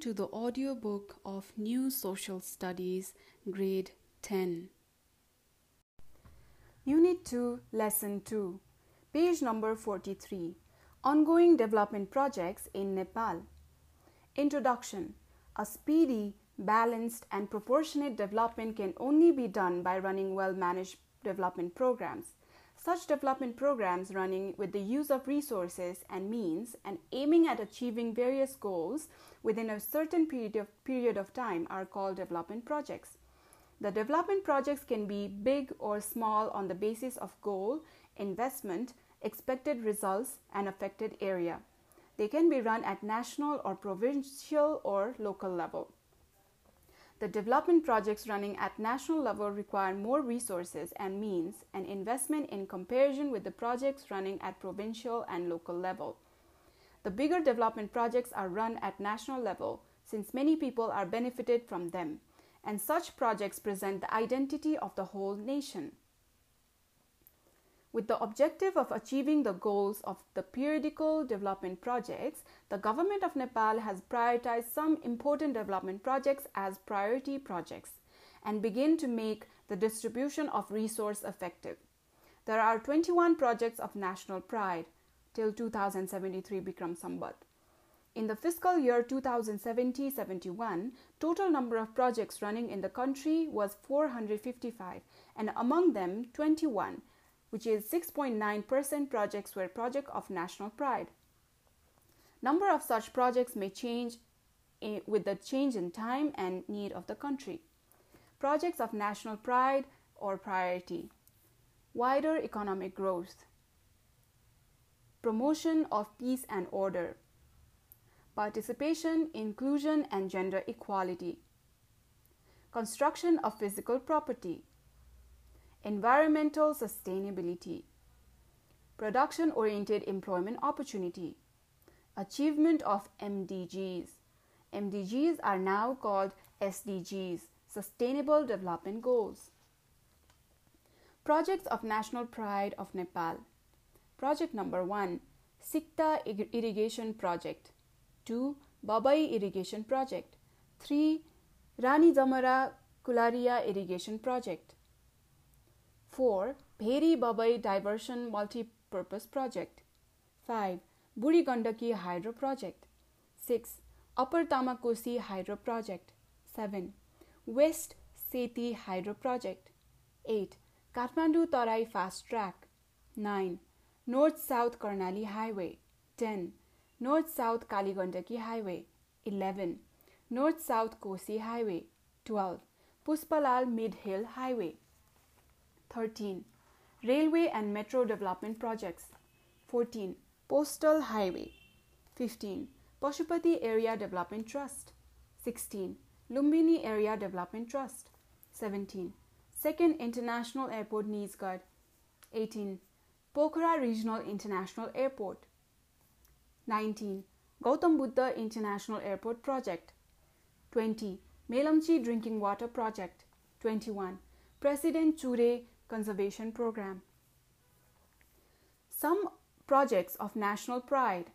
to the audiobook of New Social Studies, Grade 10. Unit 2, Lesson 2, page number 43 Ongoing Development Projects in Nepal. Introduction A speedy, balanced, and proportionate development can only be done by running well managed development programs. Such development programs running with the use of resources and means and aiming at achieving various goals within a certain period of, period of time are called development projects. The development projects can be big or small on the basis of goal, investment, expected results, and affected area. They can be run at national or provincial or local level. The development projects running at national level require more resources and means and investment in comparison with the projects running at provincial and local level. The bigger development projects are run at national level since many people are benefited from them, and such projects present the identity of the whole nation. With the objective of achieving the goals of the periodical development projects, the government of Nepal has prioritized some important development projects as priority projects and begin to make the distribution of resource effective. There are 21 projects of national pride till 2073 Bikram Sambat. In the fiscal year 2070-71, total number of projects running in the country was 455 and among them 21 which is 6.9% projects were project of national pride. Number of such projects may change with the change in time and need of the country. Projects of national pride or priority. Wider economic growth. Promotion of peace and order. Participation, inclusion and gender equality. Construction of physical property environmental sustainability, production oriented employment opportunity, achievement of MDGs. MDGs are now called SDGs, Sustainable Development Goals. Projects of National Pride of Nepal. Project number 1 Sikta Irrigation Project. 2 Babai Irrigation Project. 3 Rani Jamara Kularia Irrigation Project. 4. Bheri Babai Diversion Multi-Purpose Project 5. Buri Gandaki Hydro Project 6. Upper Tamakosi Hydro Project 7. West Seti Hydro Project 8. Kathmandu Tarai Fast Track 9. North-South Karnali Highway 10. North-South Kaligandaki Highway 11. North-South Kosi Highway 12. Puspalal Mid-Hill Highway 13. Railway and Metro Development Projects 14. Postal Highway 15. Pashupati Area Development Trust 16. Lumbini Area Development Trust 17. Second International Airport Nijgadh 18. Pokhara Regional International Airport 19. Gautam Buddha International Airport Project 20. Melamchi Drinking Water Project 21. President Chure Conservation Program. Some projects of national pride.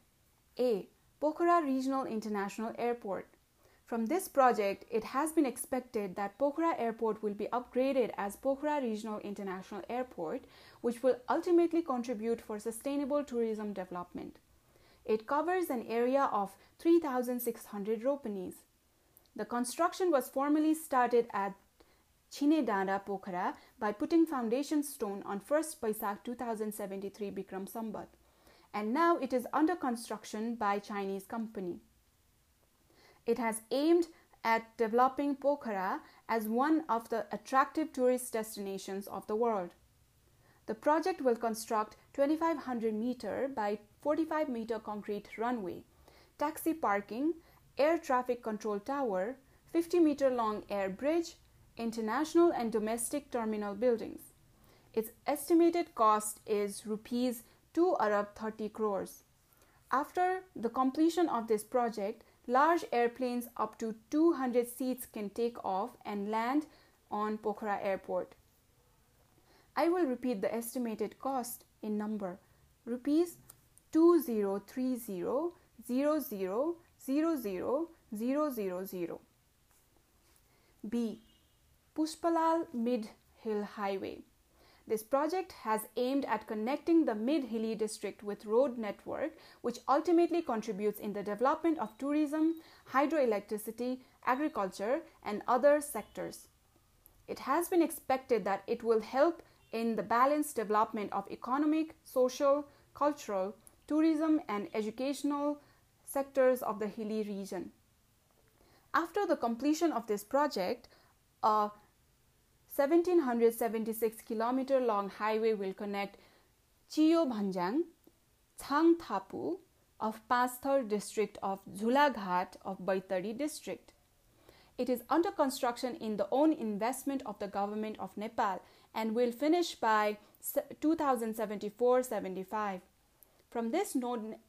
A. Pokhara Regional International Airport. From this project, it has been expected that Pokhara Airport will be upgraded as Pokhara Regional International Airport, which will ultimately contribute for sustainable tourism development. It covers an area of 3,600 ropanis. The construction was formally started at Chine Dada Pokhara by putting foundation stone on 1st Baisakh 2073 Bikram Sambat and now it is under construction by Chinese company. It has aimed at developing Pokhara as one of the attractive tourist destinations of the world. The project will construct 2500 meter by 45 meter concrete runway, taxi parking, air traffic control tower, 50 meter long air bridge, international and domestic terminal buildings. Its estimated cost is rupees 2 Arab 30 crores. After the completion of this project, large airplanes up to 200 seats can take off and land on Pokhara Airport. I will repeat the estimated cost in number rupees 2030 00 00 000. B. Pushpalal Mid Hill Highway. This project has aimed at connecting the Mid Hilly district with road network which ultimately contributes in the development of tourism, hydroelectricity, agriculture and other sectors. It has been expected that it will help in the balanced development of economic, social, cultural, tourism and educational sectors of the hilly region. After the completion of this project, a 1776 kilometer long highway will connect Chio Bhanjang, Changthapu of Panchthar district of Jhulaghat of Baitadi district. It is under construction in the own investment of the government of Nepal and will finish by 2074-75. From this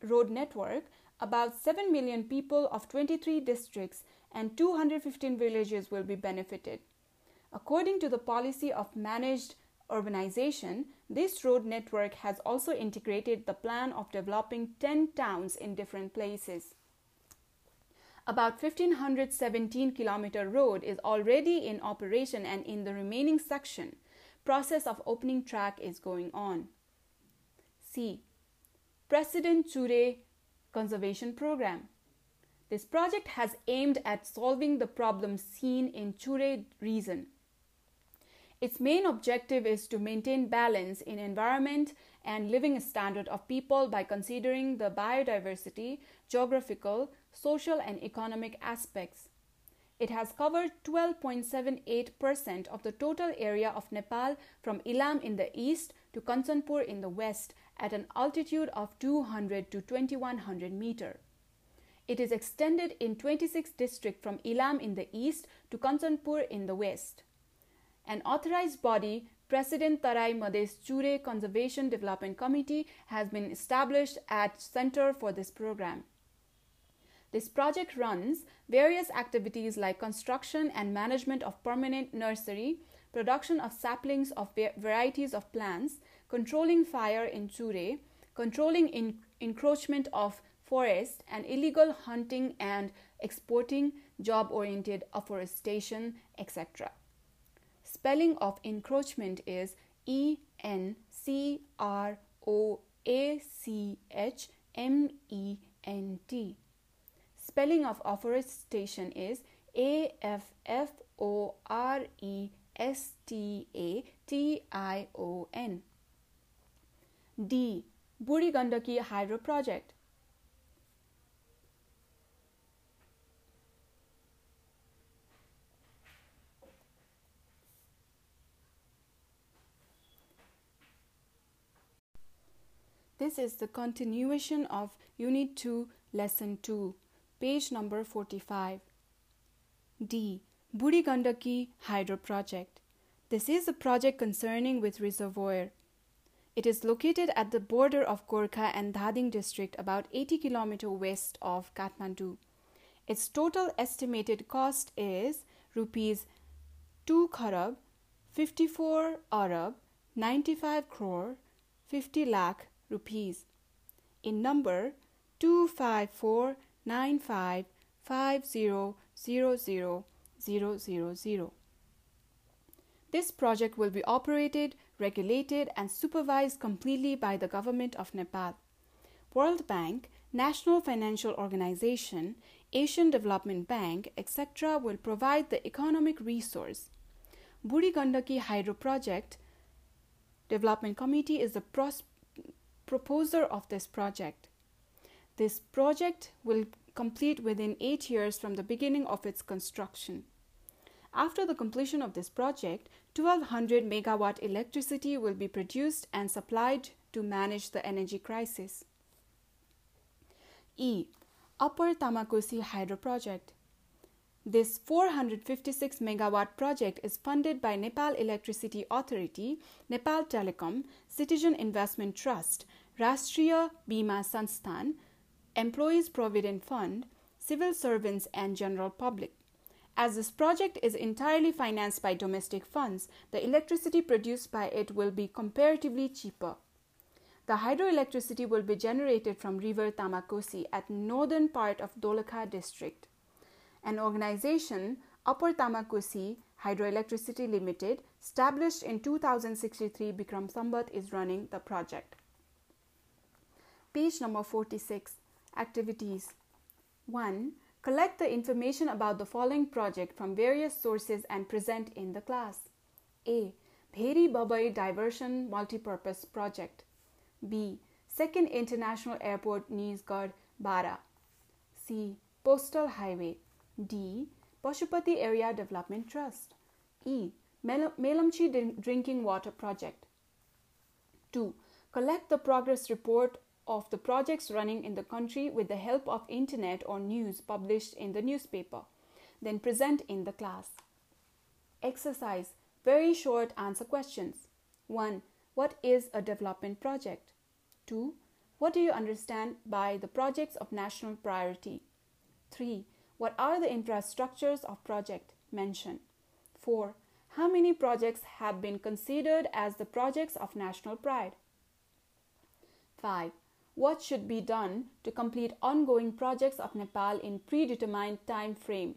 road network, about 7 million people of 23 districts and 215 villages will be benefited. According to the policy of managed urbanization, this road network has also integrated the plan of developing 10 towns in different places. About 1517 kilometer road is already in operation and in the remaining section, process of opening track is going on. C. President Chure Conservation Program. This project has aimed at solving the problems seen in Chure region. Its main objective is to maintain balance in environment and living standard of people by considering the biodiversity, geographical, social and economic aspects. It has covered 12.78% of the total area of Nepal from Ilam in the east to Kanchanpur in the west at an altitude of 200 to 2100 meter. It is extended in 26 districts from Ilam in the east to Kanchanpur in the west. An authorized body, President Tarai Madhes Chure Conservation Development Committee, has been established at Center for this program. This project runs various activities like construction and management of permanent nursery, production of saplings of varieties of plants, controlling fire in Chure, controlling in- encroachment of forest, and illegal hunting and exporting, job oriented afforestation, etc. Spelling of encroachment is E N C R O A C H M E N T. Spelling of afforestation is A F F O R E S T A T I O N. D. Buri Gandaki Hydro Project. This is the continuation of Unit 2, Lesson 2, page number 45. D. Buri Gandaki Hydro Project. This is a project concerning with reservoir. It is located at the border of Gorkha and Dhading district about 80 km west of Kathmandu. Its total estimated cost is rupees 2 kharab 54 arab 95 crore 50 lakh rupees. In number 25495500000. This project will be operated, regulated, and supervised completely by the government of Nepal. World Bank, National Financial Organization, Asian Development Bank, etc., will provide the economic resource. Buri Gandaki Hydro Project Development Committee is the pros- proposer of this project. This project will complete within eight years from the beginning of its construction. After the completion of this project, 1200 megawatt electricity will be produced and supplied to manage the energy crisis. E. Upper Tamakosi Hydro Project. This 456 megawatt project is funded by Nepal Electricity Authority, Nepal Telecom, Citizen Investment Trust, Rashtriya Bima Sansthan, Employees Provident Fund, civil servants, and general public. As this project is entirely financed by domestic funds, the electricity produced by it will be comparatively cheaper. The hydroelectricity will be generated from river Tamakosi at northern part of Dolakha district. An organization, Upper Tamakosi Hydroelectricity Limited, established in 2063, Bikram Sambat is running the project. Page number 46 Activities 1. Collect the information about the following project from various sources and present in the class. A. Bheri Babai Diversion Multipurpose Project. B. Second International Airport Nijgadh Bara. C. Postal Highway. D. Pashupati Area Development Trust. E. Melamchi Drinking Water Project. 2. Collect the progress report of the projects running in the country with the help of internet or news published in the newspaper. Then present in the class. Exercise Very short answer questions. 1. What is a development project? 2. What do you understand by the projects of national priority? 3. What are the infrastructures of project mentioned? 4. How many projects have been considered as the projects of national pride? 5. What should be done to complete ongoing projects of Nepal in predetermined time frame?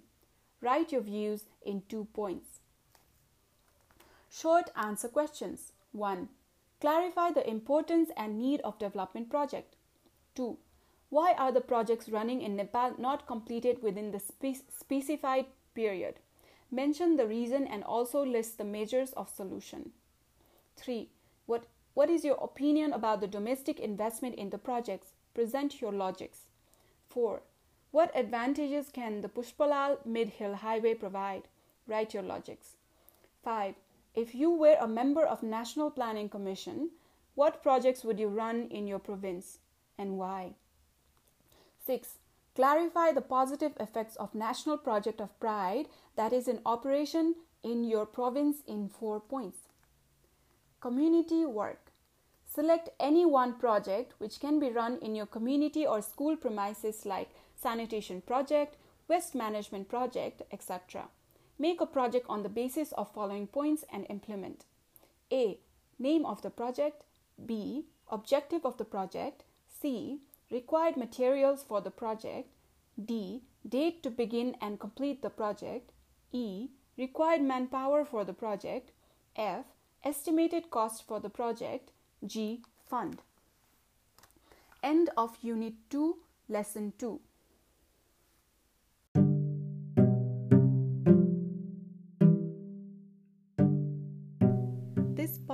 Write your views in two points. Short answer questions. 1. Clarify the importance and need of development project. 2. Why are the projects running in Nepal not completed within the spe- specified period? Mention the reason and also list the measures of solution. 3. What, what is your opinion about the domestic investment in the projects? Present your logics. 4. What advantages can the Pushpalal Mid Hill Highway provide? Write your logics. 5. If you were a member of National Planning Commission, what projects would you run in your province and why? 6. Clarify the positive effects of National Project of Pride that is in operation in your province in four points. Community work. Select any one project which can be run in your community or school premises like sanitation project, waste management project, etc. Make a project on the basis of following points and implement. A. Name of the project. B. Objective of the project. C. Required materials for the project. D. Date to begin and complete the project. E. Required manpower for the project. F. Estimated cost for the project. G. Fund. End of Unit 2, Lesson 2.